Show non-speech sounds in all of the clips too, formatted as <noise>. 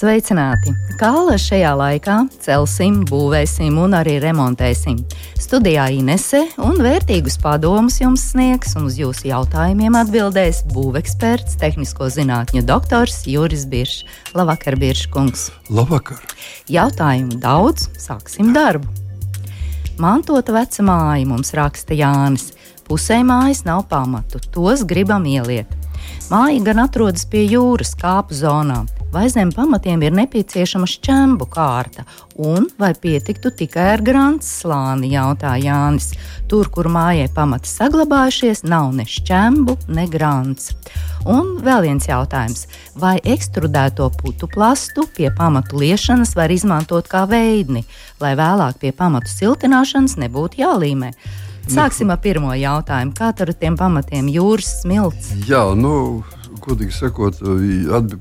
Sveicināti! Kāla šajā laikā celsim, būvēsim un arī remontēsim. Studijā Inese un vērtīgus padomus jums sniegs un uz jūsu jautājumiem atbildēs būveksperts, tehnisko zinātņu doktors Juris Biršs. Labvakar, Biršs kungs! Labvakar! Jautājumu daudz, sāksim darbu! Mantota veca māja mums raksta Jānis. Pusē mājas nav pamatu, tos gribam ieliet. Māja gan atrodas pie jūras kāpu zonām vai zem pamatiem ir nepieciešama šķembu kārta, un vai pietiktu tikai ar grāmatas slāni, jautā Jānis. Tur, kur mājai pamati saglabājušies, nav ne šķembu, ne grāmatas. Un vēl viens jautājums. Vai ekstrudēto putu plastu pie pamatu liešanas var izmantot kā veidni, lai vēlāk pie pamatu siltināšanas nebūtu jālīmē? Sāksim ar pirmo jautājumu. Kā tur ar tiem pamatiem jūras smilts? Jā, nu, godīgi sakot,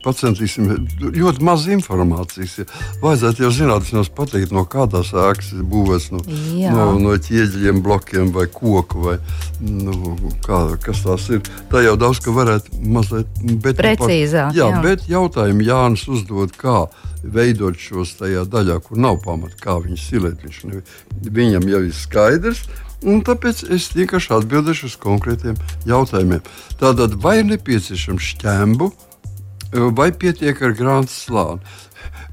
pacentīsim ļoti maz informācijas. Ja. Vajadzētu jau zināt, pateikt, no kādas ēkas ir būvēts, no, Jā. no, no ķieģeļiem, blokiem vai koku, vai nu, kā, kas tās ir. Tā jau daudz ka varētu mazliet precīzāk. Jā, jā, bet jautājumu Jānis uzdod, kā veidot šos tajā daļā, kur nav pamata, kā viņus silēt. Viņš, viņam jau ir skaidrs. Un tāpēc es vienkārši atbildēšu uz konkrētiem jautājumiem. Tātad, vai ir nepieciešams šķēmu, vai pietiek ar grāmatu slāni?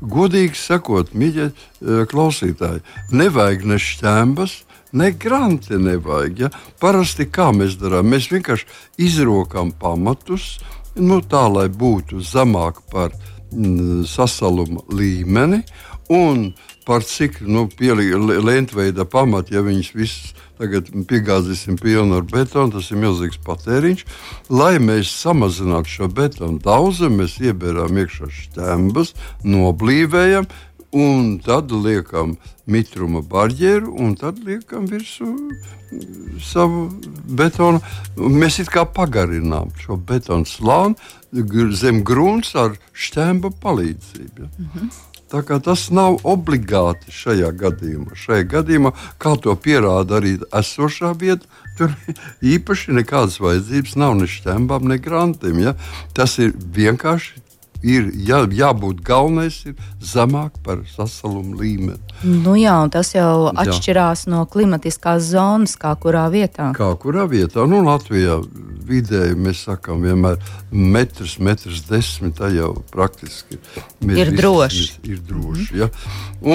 Godīgi sakot, mīļie eh, klausītāji, nevajag ne šķēmas, ne granti nevajag. Ja? Parasti kā mēs darām, mēs vienkārši izrokam pamatus, nu, tā lai būtu zemāk par mm, sasaluma līmeni. Un par cik nu, lentveida pamatu, ja viņas visas tagad piegāzīsim pilnu ar betonu, tas ir milzīgs patēriņš. Lai mēs samazinātu šo betonu daudzumu, mēs iebērām iekšā šķembas, noblīvējam. Un tad liekam mitruma barjeru, un tad liekam virsū savu betonu. Mēs it kā pagarinām šo betonu slāni zem grunts ar šķēmu palīdzību. Ja? Mm -hmm. Tas nav obligāti šajā gadījumā. Šajā gadījumā, kā to pierāda arī esošā vieta, tur <laughs> īpaši nekādas vajadzības nav ne šķembām, ne grantiem. Ja? Tas ir vienkārši ir jā, jābūt galvenais ir zemāk par sasalumu līmeni. Nu jā, tas jau atšķirās jā. no klimatiskās zonas, kā kurā vietā. Kā kurā vietā? Nu, Latvijā vidēji mēs sakām, vienmēr metrs, metrs desmit, tā jau praktiski ir droši. Ir droši mm. ja?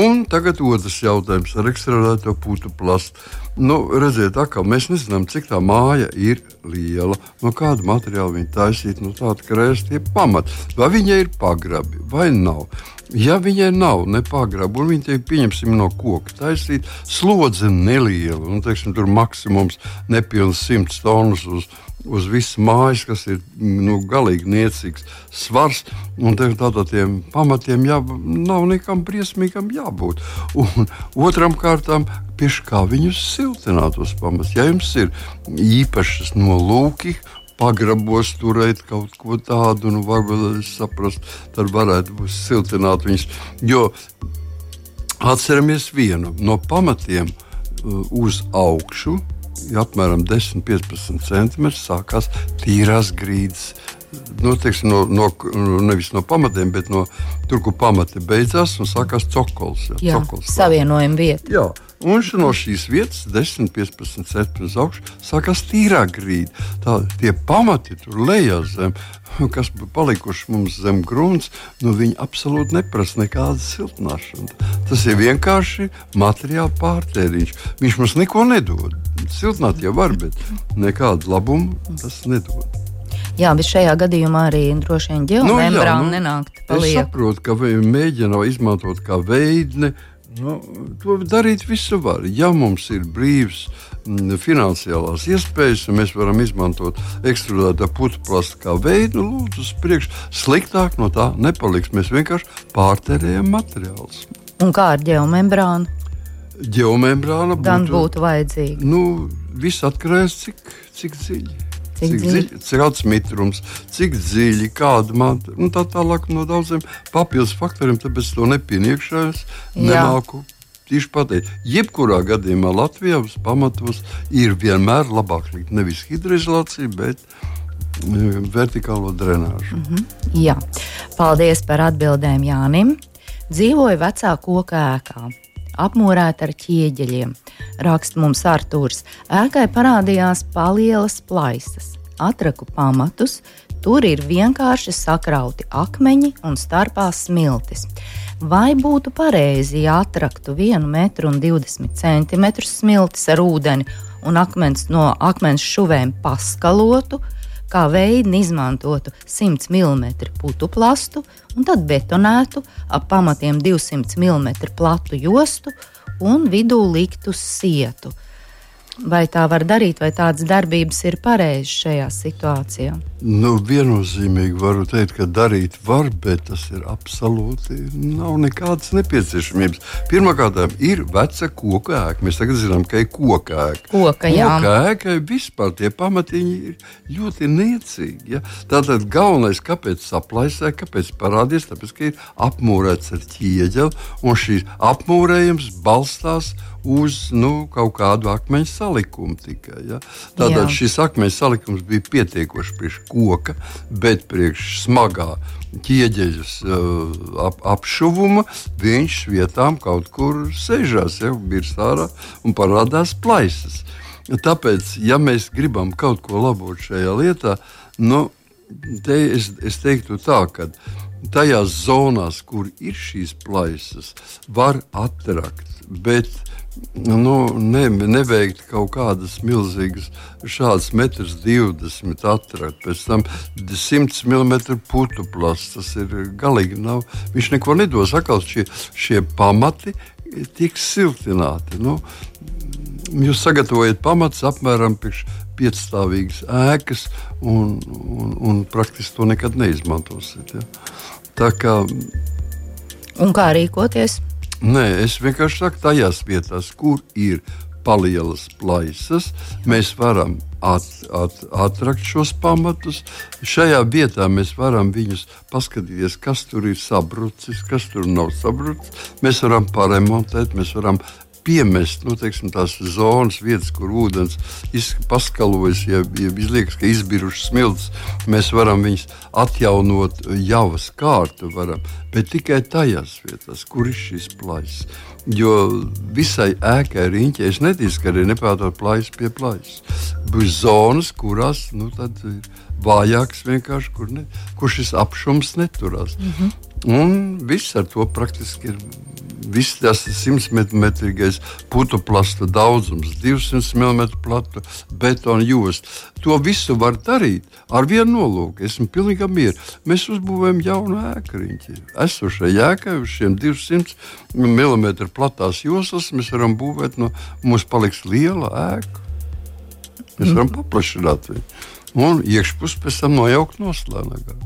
Un tagad otrs jautājums ar ekstrādēto putu plastu. Nu, redziet, atkal, mēs nezinām, cik tā māja ir liela, no kāda materiāla viņa taisīta, no tāda krēsla ir pamata. Vai viņai ir pagrabi vai nav? Ja viņai nav ne pagraba, un viņa tiek pieņemsim no koka taisīta, slodze neliela, un teiksim, tur maksimums nepilns 100 tonnas uz, uz visu mājas, kas ir nu, galīgi niecīgs svars. Tātad tiem pamatiem jā, nav nekam briesmīgam jābūt. Un otram kārtām, pieši kā viņus siltināt uz pamats. Ja jums ir īpašas nolūki, pagrabos turēt kaut ko tādu, nu, varbūt saprast, tad varētu būt siltināt viņus. Jo atceramies vienu no pamatiem uh, uz augšu. Ja apmēram 10-15 centimetri sākās tīrās grīdas. Nu, teiksim, no, no, nevis no pamatiem, bet no tur, kur pamati beidzās un sākās cokols. Ja, Jā, cokols savienojuma vieta. Jā, Un no šīs vietas, 10, 15 centimetrus augšā, sākās tīrā grīda. Tā, tie pamati tur lejā zem, kas palikuši mums zem grunts, nu viņi absolūti neprasa nekādu siltināšanu. Tas ir vienkārši materiāla pārtēriņš. Viņš mums neko nedod. Siltināt jau var, bet nekādu labumu tas nedod. Jā, bet šajā gadījumā arī droši vien ģeomembrāna nu, nu, nenākt. Paliek. Es saprotu, ka mēģina izmantot kā veidni, Nu, to darīt visu var. Ja mums ir brīvs mm, finansiālās iespējas, un mēs varam izmantot ekstrudētā putekļa kā veidu, nu, lūdzu, uz priekšu. Sliktāk no tā nepaliks. Mēs vienkārši pārtērējam materiālus. Un kā ar ģeomembrānu? Ģeomembrāna būtu, būtu vajadzīga. Nu, viss atkarīgs no cik, cik dziļi. Cik cik, dziļi? kāds mitrums, cik dziļi, kāda manta un tā tālāk no daudziem papildus faktoriem. Tāpēc to Jā. nemāku. Tieši pateikt, jebkurā gadījumā Latvijā uz pamatos ir vienmēr labāk likt nevis hidroizolācija, bet e, vertikālo drenāžu. Mm -hmm. Jā, paldies par atbildēm Jānim. Dzīvoju vecā koka ēkā, apmūrēta ar ķieģeļiem. Raksta mums Artūrs. Ēkai parādījās palielas plaisas, atraku pamatus, tur ir vienkārši sakrauti akmeņi un starpā smiltis. Vai būtu pareizi, ja atraktu 1,20 cm smiltis ar ūdeni un akmens no akmens šuvēm paskalotu, kā veidu izmantotu 100 mm putu plastu un tad betonētu ap pamatiem 200 mm platu jostu un vidū liktu sietu. Vai tā var darīt, vai tādas darbības ir pareizas šajā situācijā? Nu, viennozīmīgi varu teikt, ka darīt var, bet tas ir absolūti nav nekādas nepieciešamības. Pirmkārt, ir veca koka ēka. Mēs tagad zinām, ka ir koka ēka. Koka, jā. koka ēkai vispār tie pamatiņi ir ļoti niecīgi. Ja? Tātad galvenais, kāpēc saplaisē, kāpēc parādīs, tāpēc, ka ir apmūrēts ar ķieģeli, un šīs apmūrējums balstās uz nu, kaut kādu akmeņu salikumu tikai. Ja? Tātad Jā. šis akmeņu salikums bija pietiekoši priekš koka, bet priekš smagā ķieģeļus uh, ap, apšuvuma viņš vietām kaut kur sēžās, jau virs ārā un parādās plaisas. Tāpēc, ja mēs gribam kaut ko labot šajā lietā, nu, te es, es teiktu tā, ka tajās zonās, kur ir šīs plaisas, var atrakt, bet nu, ne, neveikt kaut kādas milzīgas, šādas metrs 20 atrakt, pēc tam 100 mm putu plasts. Tas ir galīgi nav. Viņš neko nedos. Atkal šie, šie pamati tiks siltināti. Nu, jūs sagatavojat pamatus apmēram priekš piecstāvīgas ēkas, un, un, un praktiski to nekad neizmantosiet. Ja? Tā kā Un kā rīkoties? Nē, es vienkārši saku, tajās vietās, kur ir palielas plaisas, mēs varam at, at, atrakt šos pamatus. Šajā vietā mēs varam viņus paskatīties, kas tur ir sabrucis, kas tur nav sabrucis. Mēs varam paremontēt, mēs varam piemest nu, teiksim, tās zonas, vietas, kur ūdens paskalojas, ja, ja izliekas, ka izbirušas smilts. Mēs varam viņus atjaunot javas kārtu, varam, bet tikai tajās vietās, kur ir šīs plaisas. Jo visai ēkai riņķei es neticu, ka arī nepārtraukt plaisu pie plaisas. Būs zonas, kurās nu, ir vājāks vienkārši, kur, ne, kur šis apšums neturās. Mm -hmm. Un viss ar to praktiski ir. Viss tas 100 metrīgais putu plasta daudzums, 200 mm plata betona josta. To visu var darīt ar vienu nolūku. Esmu pilnīgi mierīgs. Mēs uzbūvējam jaunu ēkriņķi. Esošai ēkai uz šiem 200 mm platās joslas mēs varam būvēt, no mums paliks liela ēka. Mēs varam paplašināt viņu. Un iekšpusē pēc tam nojaukt noslēgā.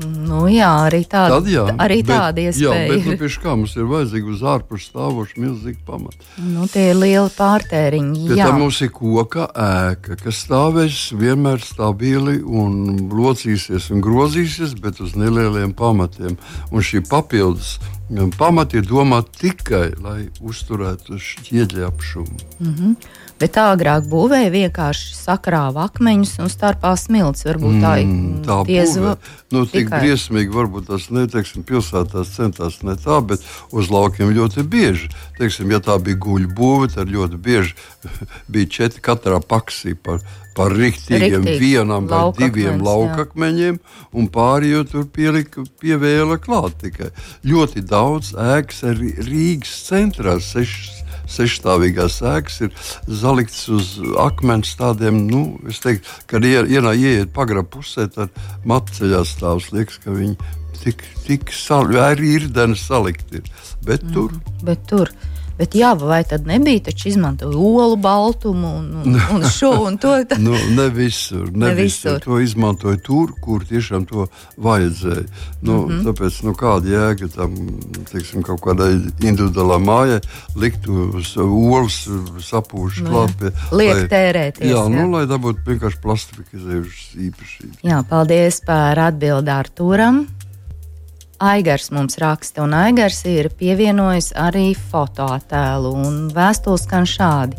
Nu, jā, arī tāda, Tad jā, arī bet- tāda Jā, iespēja. bet nu, ir. pie kā mums ir vajadzīgi uz ārpus stāvoši milzīgi pamati. Nu, tie ir lieli pārtēriņi. Pie Jā, tam mums ir koka ēka, kas stāvēs vienmēr stabili un locīsies un grozīsies, bet uz nelieliem pamatiem. Un šī papildus mm, pamati ir domāti tikai, lai uzturētu šķiedļu apšumu. Bet tā agrāk būvēja vienkārši sakrāva akmeņus un starpā smilts. Varbūt tā ir Mm, tā zva- Nu, tik tikai. briesmīgi varbūt tas neteiksim, pilsētās centās ne tā, bet uz laukiem ļoti bieži. Teiksim, ja tā bija guļu būve, tad ļoti bieži <laughs> bija četri katrā paksī par, par riktīgiem Riktīgs vienam vai diviem laukakmeņiem, un pārējo tur pielika pievēla klāt tikai. Ļoti daudz ēkas arī Rīgas centrā, sešas sešstāvīgās ēkas ir zalikts uz akmens tādiem, nu, teiktu, kad ie- ienā ieiet pagrab pusē, tad matceļā stāvs, liekas, ka viņi tik, tik sal, arī ir deni salikt ir. Bet tur Bet tur. Bet jā, vai tad nebija? Taču izmantoja olu baltumu un, un, <laughs> un šo un to. nu, ne visur, ne, Ne visur. visur. To izmantoja tur, kur tiešām to vajadzēja. Nu, mm -hmm. Tāpēc nu, kāda jēga tam teiksim, kaut kādai individuālai mājai likt uz olas, sapūšu Nu, jā. pie. Liek tērēties, Jā, nu, jā. lai dabūtu vienkārši plastifikējušas īpašības. Jā, paldies par atbildi Arturam. Aigars mums raksta, un Aigars ir pievienojis arī fotoattēlu. Vēstules skan šādi.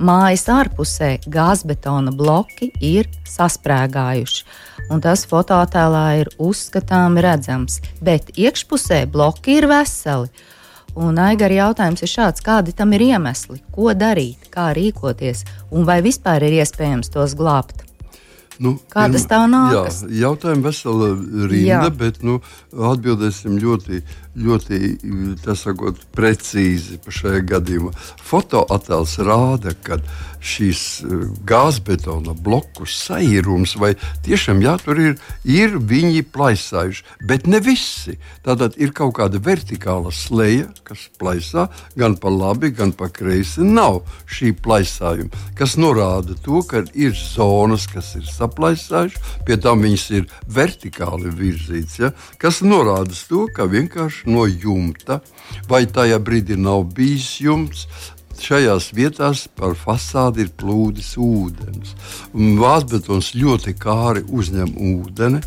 Mājas ārpusē gāzbetona bloki ir sasprāgājuši, un tas fotoattēlā ir uzskatāmi redzams, bet iekšpusē bloki ir veseli. Un Aigara jautājums ir šāds, kādi tam ir iemesli, ko darīt, kā rīkoties, un vai vispār ir iespējams tos glābt? Nu, Kā tas tā nākas? Jā, jautājumi vesela rinda, Jā. bet nu, atbildēsim ļoti, ļoti tā sakot, precīzi par šajā gadījumā. Fotoattēls rāda, ka šīs eh, gāzbetona bloku saīrums, vai tiešām jā, tur ir, ir viņi plaisājuši, bet ne visi. Tātad ir kaut kāda vertikāla sleja, kas plaisā gan pa labi, gan pa kreisi. Nav šī plaisājuma, kas norāda to, ka ir zonas, kas ir saplaisājušas, pie tam viņas ir vertikāli virzītas, ja, kas norāda to, ka vienkārši no jumta vai tajā brīdī nav bijis jumts. Šajās vietās par fasādi ir plūdis ūdens. Vāzbetons ļoti kāri uzņem ūdeni,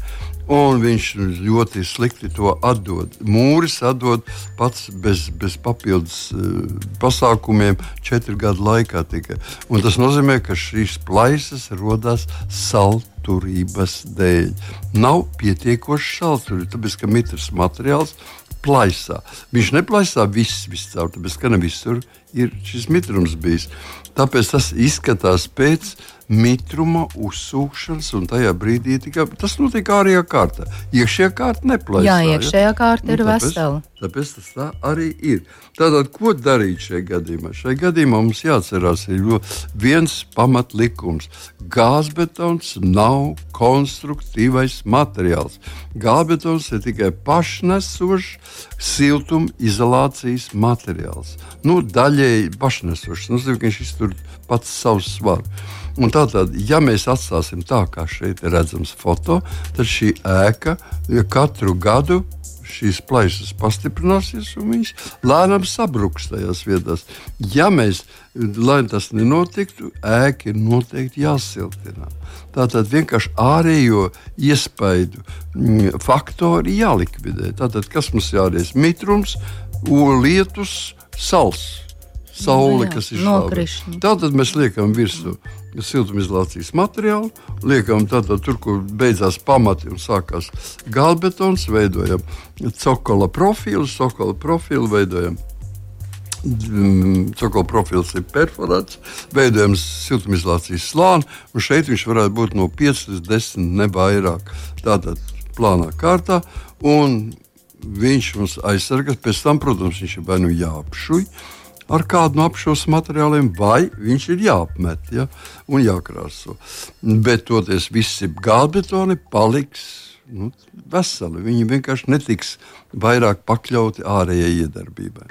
un viņš ļoti slikti to atdod. Mūris atdod pats bez, bez papildus uh, pasākumiem četru gadu laikā tikai. Un tas nozīmē, ka šīs plaisas rodas salturības dēļ. Nav pietiekoši salturi, tāpēc ka mitrs materiāls plaisā. Viņš neplaisā viss viscaur, tāpēc ka ne visur ir šis mitrums bijis. Tāpēc tas izskatās pēc mitruma uzsūkšanas, un tajā brīdī tikai tas notiek ārējā kārtā. Iekšējā kārta neplaisā. Jā, iekšējā kārta Nu, ir tāpēc- vesela. Tāpēc tas tā arī ir. Tātad, ko darīt šajā gadījumā? Šajā gadījumā mums jāatcerās, ir viens pamatlikums. Gāzbetons nav konstruktīvais materiāls. Gāzbetons ir tikai pašnesošs siltumizolācijas materiāls. Nu, daļēji pašnesošs. Tas nozīmē, ka viņš iztur pats savu svaru. Un tātad, ja mēs atstāsim tā, kā šeit ir redzams foto, tad šī ēka katru gadu šīs plaisas pastiprināsies un viņas lēnām sabruks tajās vietās. Ja mēs, lai tas nenotiktu, ēka ir noteikti jāsiltina. Tātad vienkārši ārējo iespaidu mm, faktori jālikvidē. Tātad, kas mums jādara? Mitrums, lietus, sals. Saule, jā, kas ir nokrišņi. šāda. Tātad mēs liekam virsū siltumizolācijas materiālu, liekam tātad tur, kur beidzās pamati un sākās galbetons, veidojam cokola profilu, cokola profilu veidojam. Mm, Cokola profils ir perforēts, veidojams siltumizolācijas slānis, un šeit viņš varētu būt no 5 līdz 10, ne vairāk. Tātad plānā kārtā, un viņš mums aizsargās. Pēc tam, protams, viņš ir vai nu jāapšuj ar kādu no apšos materiāliem, vai viņš ir jāapmet ja, un jākrāso. Bet toties visi gāzbetoni paliks nu, veseli. Viņi vienkārši netiks vairāk pakļauti ārējai iedarbībai.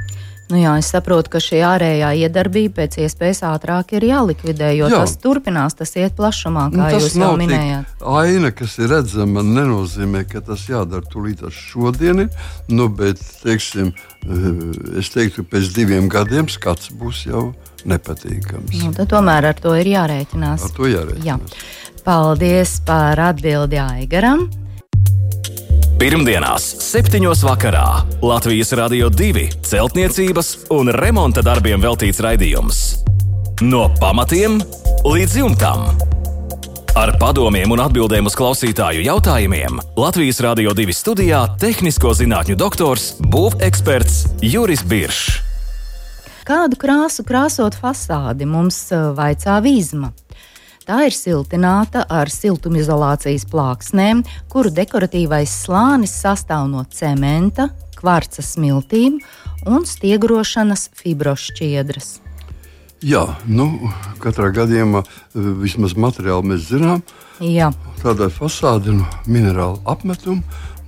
Nu jā, es saprotu, ka šī ārējā iedarbība pēc iespējas ātrāk ir jālikvidē, jo Jā. tas turpinās, tas iet plašumā, Nu, kā tas jūs jau minējāt. aina, kas ir redzama, nenozīmē, ka tas jādara tūlīt šodien. ir, Nu, bet, teiksim, eh, es teiktu, pēc diviem gadiem skats būs jau nepatīkams. Nu, tomēr ar to ir jārēķinās. Ar to jārēķinās. Jā. Paldies par atbildi Aigaram. Pirmdienās, 7. vakarā Latvijas Rādio 2 celtniecības un remonta darbiem veltīts raidījums. No pamatiem līdz jumtam. Ar padomiem un atbildēm uz klausītāju jautājumiem Latvijas Rādio 2 studijā - tehnisko zinātņu doktors, būveksperts Juris Biršs. Kādu krāsu krāsot fasādi mums eh, vaicā vīzma. Tā ir siltināta ar siltumizolācijas plāksnēm, kuru dekoratīvais slānis sastāv no cementa, kvarca smiltīm un stiegrošanas fibrošķiedras. Jā, nu, katrā gadījumā eh, vismaz materiālu mēs zinām. Jā, tāda fasāde no minerāla apmetuma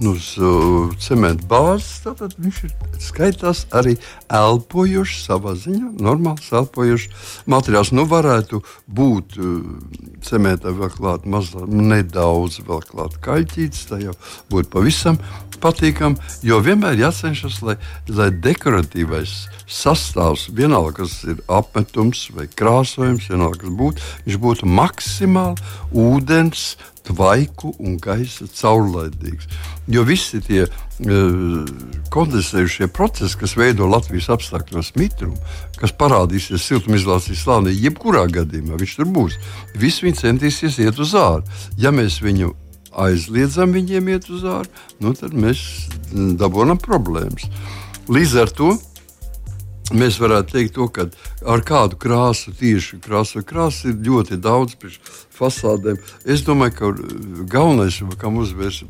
uz uh, cementa bāzes, tad viņš ir skaitās arī elpojošs, savā ziņā, normāls elpojošs materiāls. Nu, varētu būt uh, cementā vēl klāt mazliet, nedaudz vēl klāt kaļķītis, tā jau būtu pavisam patīkami, jo vienmēr jācenšas, lai, lai dekoratīvais sastāvs, vienalga, kas ir apmetums vai krāsojums, vienalga, kas būtu, viņš būtu maksimāli ūdens, tvaiku un gaisa caurlaidīgs. Jo visi tie uh, kondensējušie procesi, kas veido Latvijas apstākļos mitrumu, kas parādīsies siltumizolācijas slānī, jebkurā gadījumā viņš tur būs. Visi viņi centīsies iet uz ārā. Ja mēs viņu aizliedzam viņiem iet uz ārā, nu, tad mēs dabūjam problēmas. Līdz ar to mēs varētu teikt, to, ka ar kādu krāsu, tieši krāsu, krāsu ir ļoti daudz fasādēm. Es domāju, ka galvenais, kam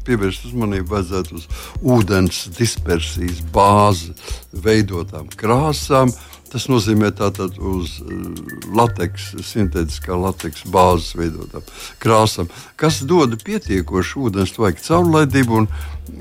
pievērst uzmanību, vajadzētu uz ūdens dispersijas bāzi veidotām krāsām. Tas nozīmē tātad uz eh, lateks, sintētiskā lateks bāzes veidotām krāsām, kas dod pietiekošu ūdens tvaiku caurlaidību un,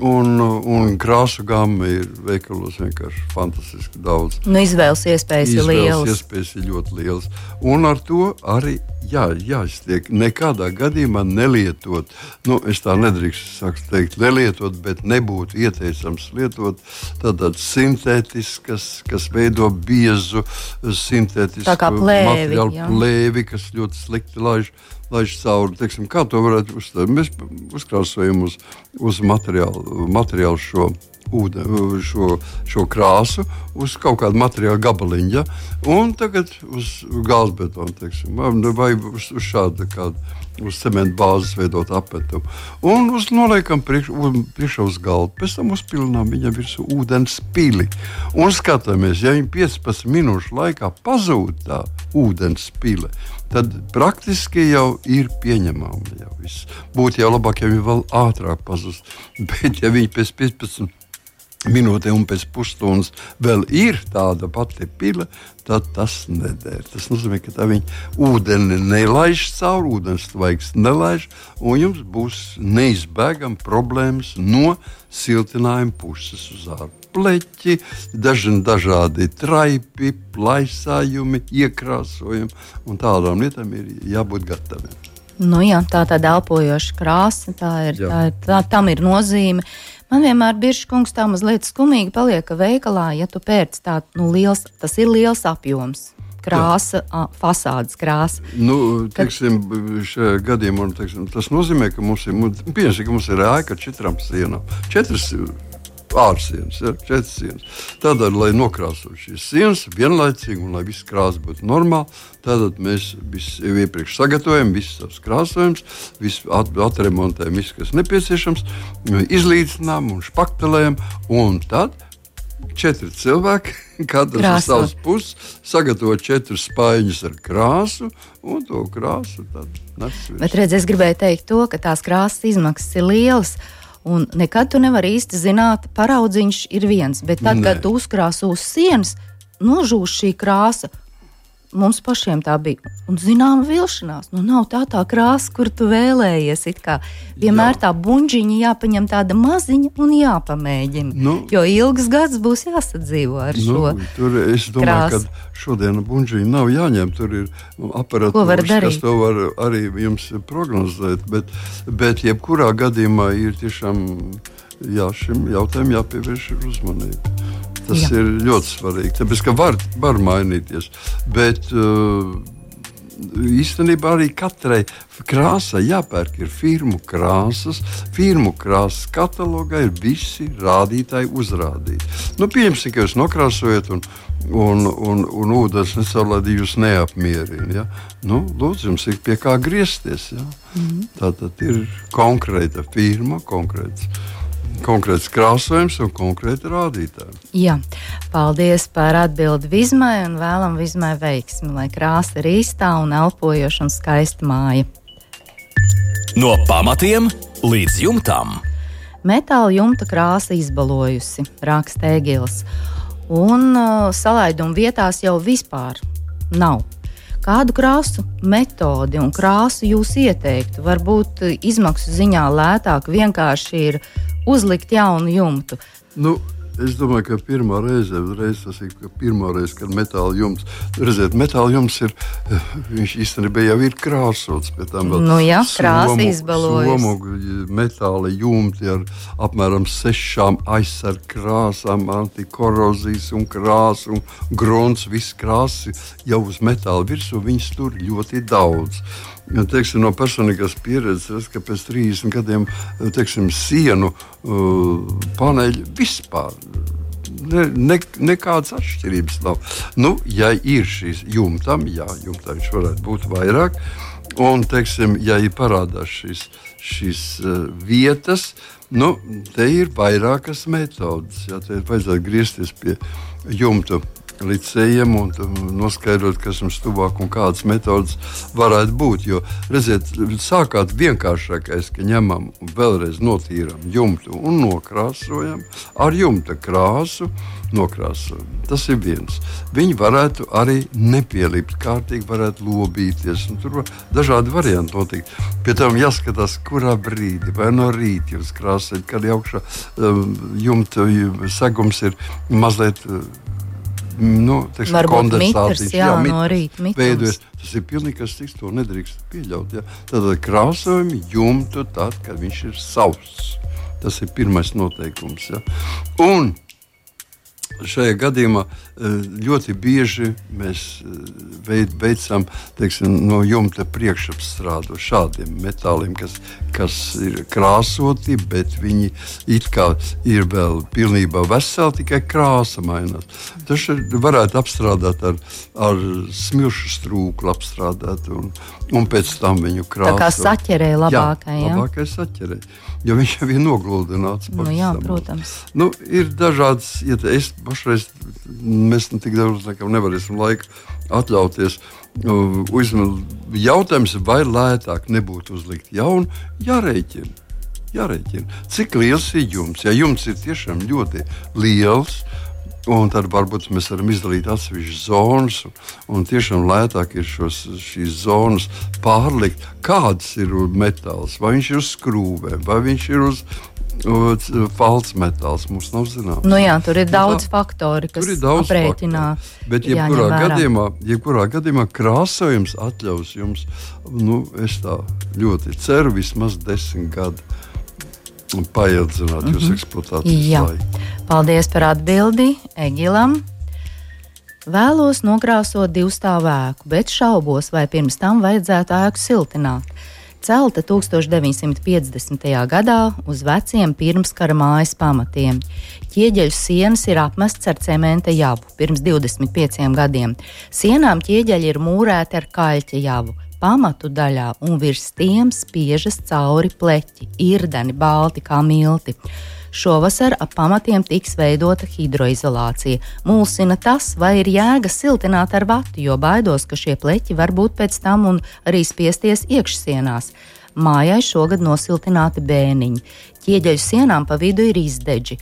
un, un krāsu gama ir veikalos vienkārši fantastiski daudz. Nu, izvēles iespējas izvēles ir lielas. Iespējas ir ļoti lielas. Un ar to arī jā, jāiztiek. Nekādā gadījumā nelietot, nu, es tā nedrīkstu teikt, nelietot, bet nebūtu ieteicams lietot tādas sintētiskas, kas veido biezu sintētisku materiālu jā. plēvi, kas ļoti slikti laiž. Laiž cauri, teiksim, kā to varētu uzstāvēt. Mēs uzkrāsojam uz, uz materiālu, materiālu šo ūdeni, šo, šo krāsu uz kaut kādu materiālu gabaliņu, ja? un tagad uz gāzbetonu, teiksim, vai uz, uz šādu kādu. Uz cementu bāzes veidot apetumu. Un uz noliekam priekš, priekšā uz galda. Pēc tam uzpilinām viņam virsū ūdens pili. Un skatāmies, ja viņa 15 minūšu laikā pazūd tā ūdens pile, tad praktiski jau ir pieņemama. Būtu jau labāk, ja viņi vēl ātrāk pazust. <laughs> Bet, ja viņi pēc 15 minūte un pēc pusstundas vēl ir tāda pati pila, tad tas neder. Tas nozīmē, ka tā viņa ūdeni nelaiž cauri, ūdens tvaiks nelaiž, un jums būs neizbēgami problēmas no siltinājuma puses uz ārā. Pleķi, daži dažādi traipi, plaisājumi, iekrāsojumi un tādām lietām ir jābūt gataviem. Nu jā, tā tāda elpojoša krāsa, tā ir, jā. tā, tā, tam ir nozīme. Man vienmēr bija kungs tā mazliet skumīgi paliek, ka veikalā, ja tu pērc tādu nu, liels, tas ir liels apjoms. Krāsa, Jā. fasādes krāsa. Nu, teiksim, šajā gadījumā teiksim, tas nozīmē, ka mums ir, pieņasim, ka mums ir ēka četrām sienām. Četras ārsienas, ja, četras sienas. Tādēļ, lai nokrāsotu šīs sienas vienlaicīgi un lai viss krāsa būtu normāla, tad mēs jau iepriekš sagatavojam visus savus krāsojumus, visu at, atremontējam, visu, kas nepieciešams, izlīdzinām un špaktelējam. Un tad četri cilvēki, <laughs> katrs no savas puses, sagatavo četrus spaiņus ar krāsu, un to krāsu tad nes. Bet redz, es gribēju teikt to, ka tās krāsas izmaksas ir lielas. Un nekad tu nevari īsti zināt, paraudziņš ir viens, bet tad, Nē. kad tu uzkrāso uz sienas, nožūs šī krāsa, mums pašiem tā bija. Un zināma vilšanās, nu nav tā tā krāsa, kur tu vēlējies. Vienmēr Jā. tā buļģiņa jāpaņem tāda maziņa un jāpamēģina. Nu, jo ilgs gads būs jāsadzīvo ar nu, šo. Tur es domāju, krāsu. ka šodien buļģiņa nav jāņem. Tur ir aparatūra, kas to var arī jums prognozēt. Bet, bet jebkurā gadījumā ir tiešām jā, šim jautājumam jāpievērš uzmanība. Tas Jā. ir ļoti svarīgi. Tāpēc, ka var, var mainīties. Bet, uh, īstenībā arī katrai krāsai jāpērk ir firmu krāsas. Firmu krāsas katalogā ir visi rādītāji uzrādīti. Nu, pieņemsim, ka jūs nokrāsojat un, un, un, un ūdens nesaulēdī jūs neapmierina. Ja? Nu, lūdzu, jums ir pie kā griezties. Ja? Mm -hmm. Tā tad ir konkrēta firma, konkrēts konkrēts krāsojums un konkrēti rādītāji. Jā, paldies par atbildi Vizmai un vēlam Vizmai veiksmi, lai krāsa ir īstā un elpojoša un skaista māja. No pamatiem līdz jumtam. Metāla jumta krāsa izbalojusi, raksta Egils, un uh, salaidumu vietās jau vispār nav. Kādu krāsu metodi un krāsu jūs ieteiktu? Varbūt izmaksu ziņā lētāk vienkārši ir uzlikt jaunu jumtu. Nu, Es domāju, ka pirmā reize, reiz tas ir pirmā reize, kad metāla jumts, redziet, metāla jumts ir, viņš īstenībā jau ir krāsots. Nu jā, krāsa izbalojas. Somu metāla jumti ar apmēram sešām aizsarg krāsām, antikorozijas un krāsu un grunts, viss krāsi jau uz metāla virsmu, viņas tur ļoti daudz. Ja, teiksim, no personīgās pieredzes, ka pēc 30 gadiem teiksim, sienu uh, paneļi vispār. Ne, ne, nekādas atšķirības nav. Nu, ja ir šīs jumtam, jā, jumtam viņš varētu būt vairāk. Un, teiksim, ja ir parādās šīs, šīs uh, vietas, nu, te ir vairākas metodas. Jā, te vajadzētu griezties pie jumta licējiem un noskaidrot, kas mums tuvāk un kādas metodas varētu būt. Jo, redziet, sākot vienkāršākais, ka ņemam un vēlreiz notīram jumtu un nokrāsojam ar jumta krāsu. Nokrāsojam. Tas ir viens. Viņi varētu arī nepielikt kārtīgi, varētu lobīties. Tur var dažādi varianti notikt. Pie tam jāskatās, kurā brīdī, vai no rīta jūs krāsojat, kad augšā um, jumta segums ir mazliet. Uh, nu, teiksim, kondensācijas jā, jā, mit, no rīta veidojas. Tas ir pilnīgi kas cits, to nedrīkst pieļaut. Ja? Tad krāsojumi jumtu tad, kad viņš ir sauss. Tas ir pirmais noteikums. Ja? Un šajā gadījumā ļoti bieži mēs eh, veicam teiksim, no jumta priekšapstrādu šādiem metāliem, kas, kas ir krāsoti, bet viņi ir vēl pilnībā veseli, tikai krāsa mainās. Tas varētu apstrādāt ar, ar smilšu strūklu, apstrādāt un, un pēc tam viņu krāsot. Tā kā saķerē labākai. Jā, labākai saķerē jo viņš jau ir nogludināts. Nu, jā, protams. Nu, ir dažādas, ja es pašreiz, mēs tik daudz nevarēsim laika atļauties. Uzmanīgi jautājums, vai lētāk nebūtu uzlikt jaunu, jārēķina. Jārēķina. Cik liels ir jums? Ja jums ir tiešām ļoti liels, Un tad varbūt mēs varam izdalīt atsevišķas zonas, un, un tiešām lētāk ir šos, šīs zonas pārlikt. Kāds ir metāls, vai viņš ir uz skrūvēm, vai viņš ir uz falts metāls. Mums nav zināms. Nu jā, tur ir nu daudz tā, faktori, kas ir aprēķināti. Bet, jebkurā gadījumā, jebkurā gadījumā krāsojums atļaus jums, nu, es tā ļoti ceru, vismaz desmit gadu paildzināt mm -hmm. jūsu mhm. eksploatācijas Jā. laiku. Paldies par atbildi Egilam. Vēlos nokrāsot divu stāvu ēku, bet šaubos, vai pirms tam vajadzētu ēku siltināt. Celta 1950. gadā uz veciem pirmskara mājas pamatiem. Ķieģeļu sienas ir apmestas ar cementa javu pirms 25 gadiem. Sienām ķieģeļi ir mūrēti ar kaļķa javu pamatu daļā un virs tiem spiežas cauri pleķi, irdeni, balti kā milti. Šovasar ap pamatiem tiks veidota hidroizolācija. Mulsina tas, vai ir jēga siltināt ar vatu, jo baidos, ka šie pleķi var būt pēc tam un arī spiesties iekšsienās. Mājai šogad nosiltināti bēniņi. Ķieģeļu sienām pa vidu ir izdeģi.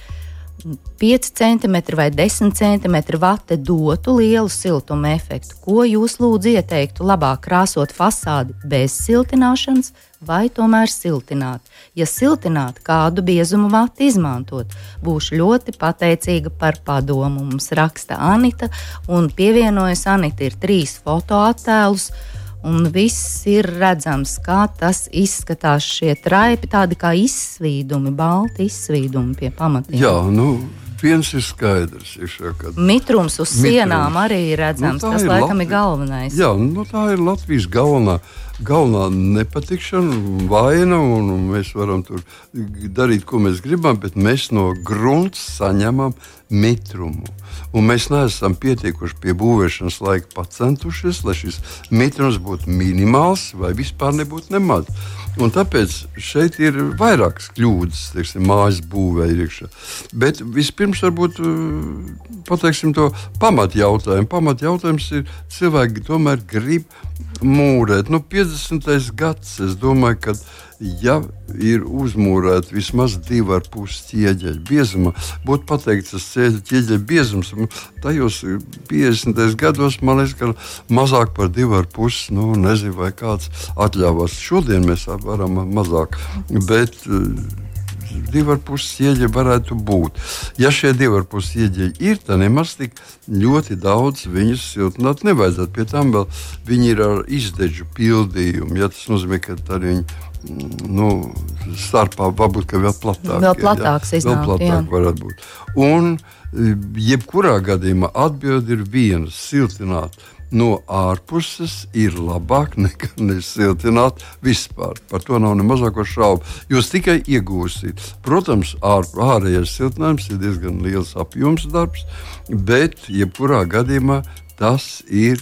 5 cm vai 10 cm vate dotu lielu siltuma efektu. Ko jūs lūdzu ieteiktu labāk krāsot fasādi bez siltināšanas vai tomēr siltināt? Ja siltināt, kādu biezumu vati izmantot? Būšu ļoti pateicīga par padomu. Mums raksta Anita un pievienojas Anita ir trīs fotoattēlus un viss ir redzams, kā tas izskatās. Šie traipi tādi kā izsvīdumi, balti izsvīdumi pie pamatiem. Jā, nu. Viens ir skaidrs. Ir šo, kad... Mitrums uz Mitrums. sienām arī redzams. Nu, tas, ir laikam, Latvi... ir galvenais. Jā, nu, tā ir Latvijas galvenā galvenā nepatikšana, vaina, un, un mēs varam tur darīt, ko mēs gribam, bet mēs no grunts saņemam mitrumu. Un mēs neesam pietiekuši pie būvēšanas laika pacentušies, lai šis mitrums būtu minimāls vai vispār nebūtu nemaz. Un tāpēc šeit ir vairākas kļūdas, teiksim, mājas būvē iekšā. Bet vispirms varbūt pateiksim to pamatjautājumu. Pamatjautājums ir, cilvēki tomēr grib mūrēt. Nu, 50 50. gads. Es domāju, ka ja ir uzmūrēta vismaz divi ar pusi ķieģeļa biezuma, būtu pateikts, tas ķieģeļa biezums. Tajos 50. gados man liekas, ka mazāk par divu ar pusi, nu, nezinu, vai kāds atļāvās. Šodien mēs varam mazāk. Bet, divi ar pusi ieģeļi varētu būt. Ja šie divi ar pusi ieģeļi ir, tad nemaz tik ļoti daudz viņus siltināt nevajadzētu. Pie tam vēl viņi ir ar izdeģu pildījumu. Ja tas nozīmē, ka tad viņi nu, starpā varbūt vēl platāk. Vēl platāks ja, vēl platāk varētu būt. Un jebkurā gadījumā atbildi ir viena - siltināt no ārpuses ir labāk nekā nesiltināt vispār. Par to nav ne mazāko šaubu. Jūs tikai iegūsiet. Protams, ār, ārējais siltinājums ir diezgan liels apjoms darbs, bet jebkurā gadījumā tas ir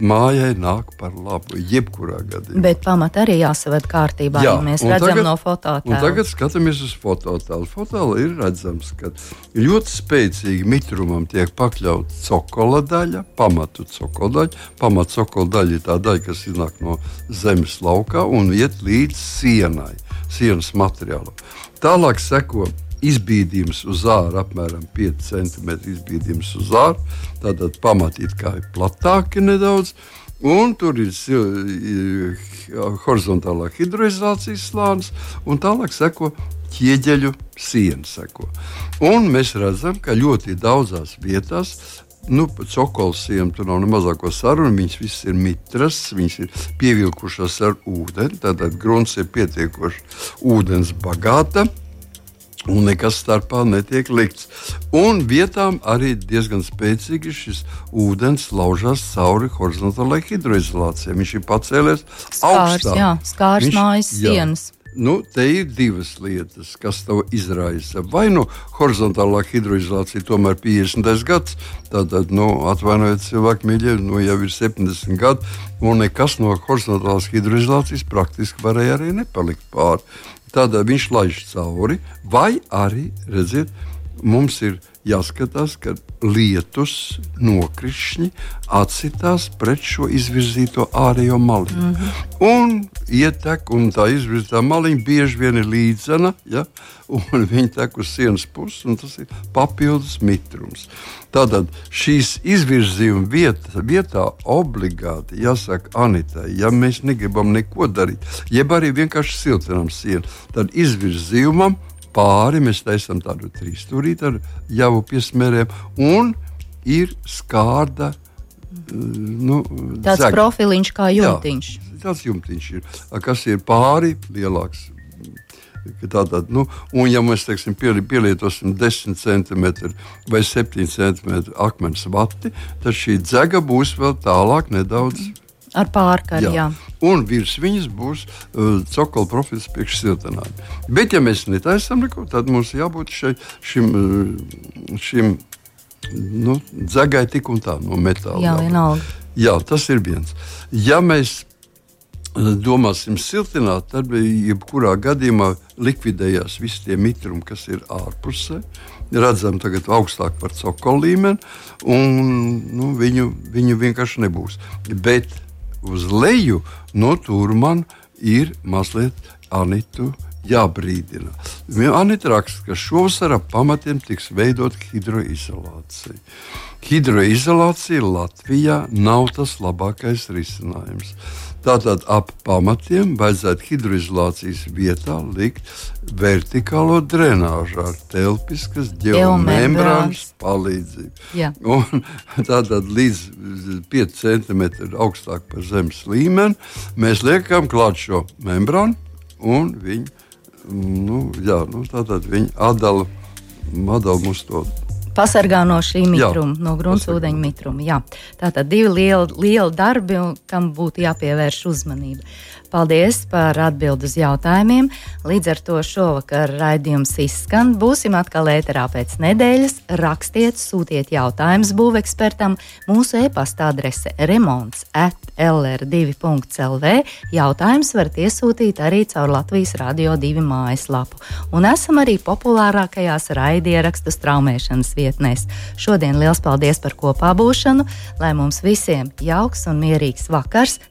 mājai nāk par labu. Jebkurā gadījumā. Bet pamatā arī jāsaved kārtībā, Jā, ja mēs redzam tagad, no fototēla. Tagad skatāmies uz fototēlu. Fototēlā ir redzams, ka ļoti spēcīgi mitrumam tiek pakļauta cokola daļa, pamatu cokola daļa. Pamatu cokola daļa ir tā daļa, kas iznāk no zemes laukā un iet līdz sienai, sienas materiālam. Tālāk sekot izbīdījums uz ārā, apmēram 5 cm izbīdījums uz ārā. Tātad pamatīt kā ir platāki nedaudz. Un tur ir horizontālā hidroizolācijas slānis, un tālāk seko ķieģeļu siena. Un mēs redzam, ka ļoti daudzās vietās nu, cokolsiem tur nav ne mazāko sarunu. Viņas visas ir mitras, viņas ir pievilkušās ar ūdeni. Tātad grunts ir pietiekoši ūdens bagāta un nekas starpā netiek likts. Un vietām arī diezgan spēcīgi šis ūdens laužās cauri horizontālajai hidroizolācijai. Viņš ir pacēlies augstāk. Jā, skārs mājas sienas. Nu, te ir divas lietas, kas to izraisa. Vai nu horizontālā hidroizolācija tomēr ir 50. gads, tad, nu, atvainojiet, cilvēki mīļie, nu, jau ir 70 gadi, un nekas no horizontālās hidroizolācijas praktiski varēja arī nepalikt pāri. Tad viņš laiž cauri, vai arī, redziet, mums ir jāskatās, ka lietus nokrišņi atsitās pret šo izvirzīto ārējo maliņu. Mm -hmm. Un ietek, un tā izvirzītā maliņa bieži vien ir līdzena, ja? un <laughs> viņa tek uz sienas puses, un tas ir papildus mitrums. Tātad šīs izvirzījuma vieta, vietā obligāti jāsaka Anitai, ja mēs negribam neko darīt, jeb arī vienkārši siltinām sienu, tad izvirzījumam pāri mēs taisām tādu trīsstūrīti ar jau piesmērēm, un ir skārda. Nu, tāds zega. profiliņš kā jumtiņš. Jā, tāds jumtiņš ir, kas ir pāri lielāks. Tātad, nu, un, ja mēs teiksim, pielietosim 10 cm vai 7 cm akmens vati, tad šī dzega būs vēl tālāk nedaudz. Mm Ar pārkaru, jā. jā. Un virs viņas būs uh, cokola profils priekš siltinājuma. Bet, ja mēs netaisām neko, tad mums jābūt šai, šim, uh, šim nu, dzegai tik un tā no metāla. Jā, vienalga. Jā, tas ir viens. Ja mēs uh, domāsim siltināt, tad jebkurā gadījumā likvidējās visi tie mitrumi, kas ir ārpusē. Redzam, tagad augstāk par cokola līmeni, un nu, viņu, viņu vienkārši nebūs. Bet uz leju, no tur man ir mazliet Anitu jābrīdina. Anita raksta, ka šovasar ap pamatiem tiks veidot hidroizolācija. Hidroizolācija Latvijā nav tas labākais risinājums. Tātad ap pamatiem vajadzētu hidroizolācijas vietā likt vertikālo drenāžu ar telpiskas geomembrānas palīdzību. Un <laughs> tātad līdz 5 cm augstāk par zemes līmeni mēs liekam klāt šo membrānu un viņi, nu, jā, nu, tātad viņi atdala, atdala mums to pasargā no šī mitruma, jā, no gruntsūdeņa mitruma. Jā. Tātad divi lieli, lieli darbi, kam būtu jāpievērš uzmanība. Paldies par atbildi uz jautājumiem. Līdz ar to šovakar raidījums izskan. Būsim atkal ēterā pēc nedēļas. Rakstiet, sūtiet jautājumus būvekspertam. Mūsu e-pasta adrese remonds at lr2.lv. Jautājums varat iesūtīt arī caur Latvijas Rādio 2 mājaslapu. Un esam arī populārākajās raidierakstu straumēšanas vietnēs. Šodien liels paldies par kopā būšanu, lai mums visiem jauks un mierīgs vakars!